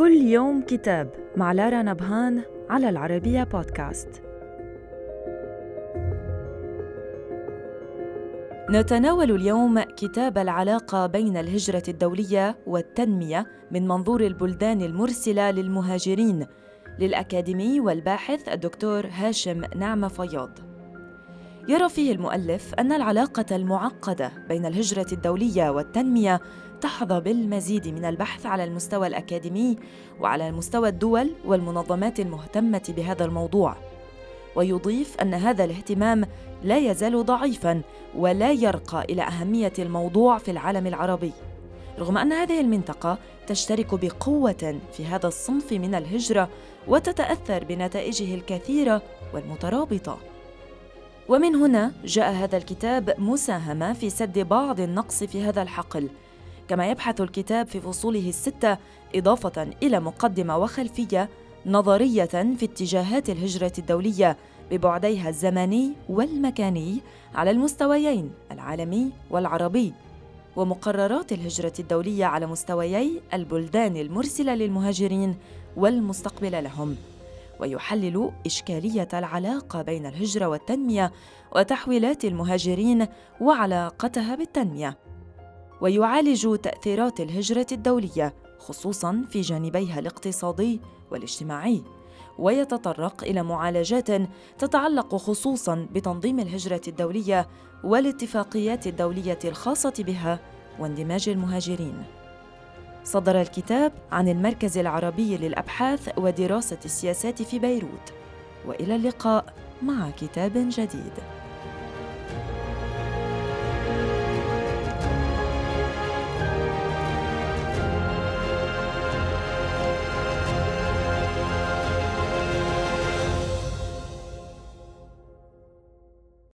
كل يوم كتاب مع لارا نبهان على العربية بودكاست. نتناول اليوم كتاب العلاقة بين الهجرة الدولية والتنمية من منظور البلدان المرسلة للمهاجرين للأكاديمي والباحث الدكتور هاشم نعمة فياض يرى فيه المؤلف أن العلاقة المعقدة بين الهجرة الدولية والتنمية تحظى بالمزيد من البحث على المستوى الأكاديمي وعلى مستوى الدول والمنظمات المهتمة بهذا الموضوع. ويضيف أن هذا الاهتمام لا يزال ضعيفاً ولا يرقى إلى أهمية الموضوع في العالم العربي. رغم أن هذه المنطقة تشترك بقوة في هذا الصنف من الهجرة وتتأثر بنتائجه الكثيرة والمترابطة. ومن هنا جاء هذا الكتاب مساهمة في سد بعض النقص في هذا الحقل. كما يبحث الكتاب في فصوله الستة إضافة إلى مقدمة وخلفية نظرية في اتجاهات الهجرة الدولية ببعديها الزمني والمكاني على المستويين العالمي والعربي ومقررات الهجرة الدولية على مستويي البلدان المرسلة للمهاجرين والمستقبل لهم. ويحلل إشكالية العلاقة بين الهجرة والتنمية وتحويلات المهاجرين وعلاقتها بالتنمية. ويعالج تأثيرات الهجرة الدولية خصوصا في جانبيها الاقتصادي والاجتماعي. ويتطرق إلى معالجات تتعلق خصوصا بتنظيم الهجرة الدولية والاتفاقيات الدولية الخاصة بها واندماج المهاجرين. صدر الكتاب عن المركز العربي للأبحاث ودراسة السياسات في بيروت. وإلى اللقاء مع كتاب جديد.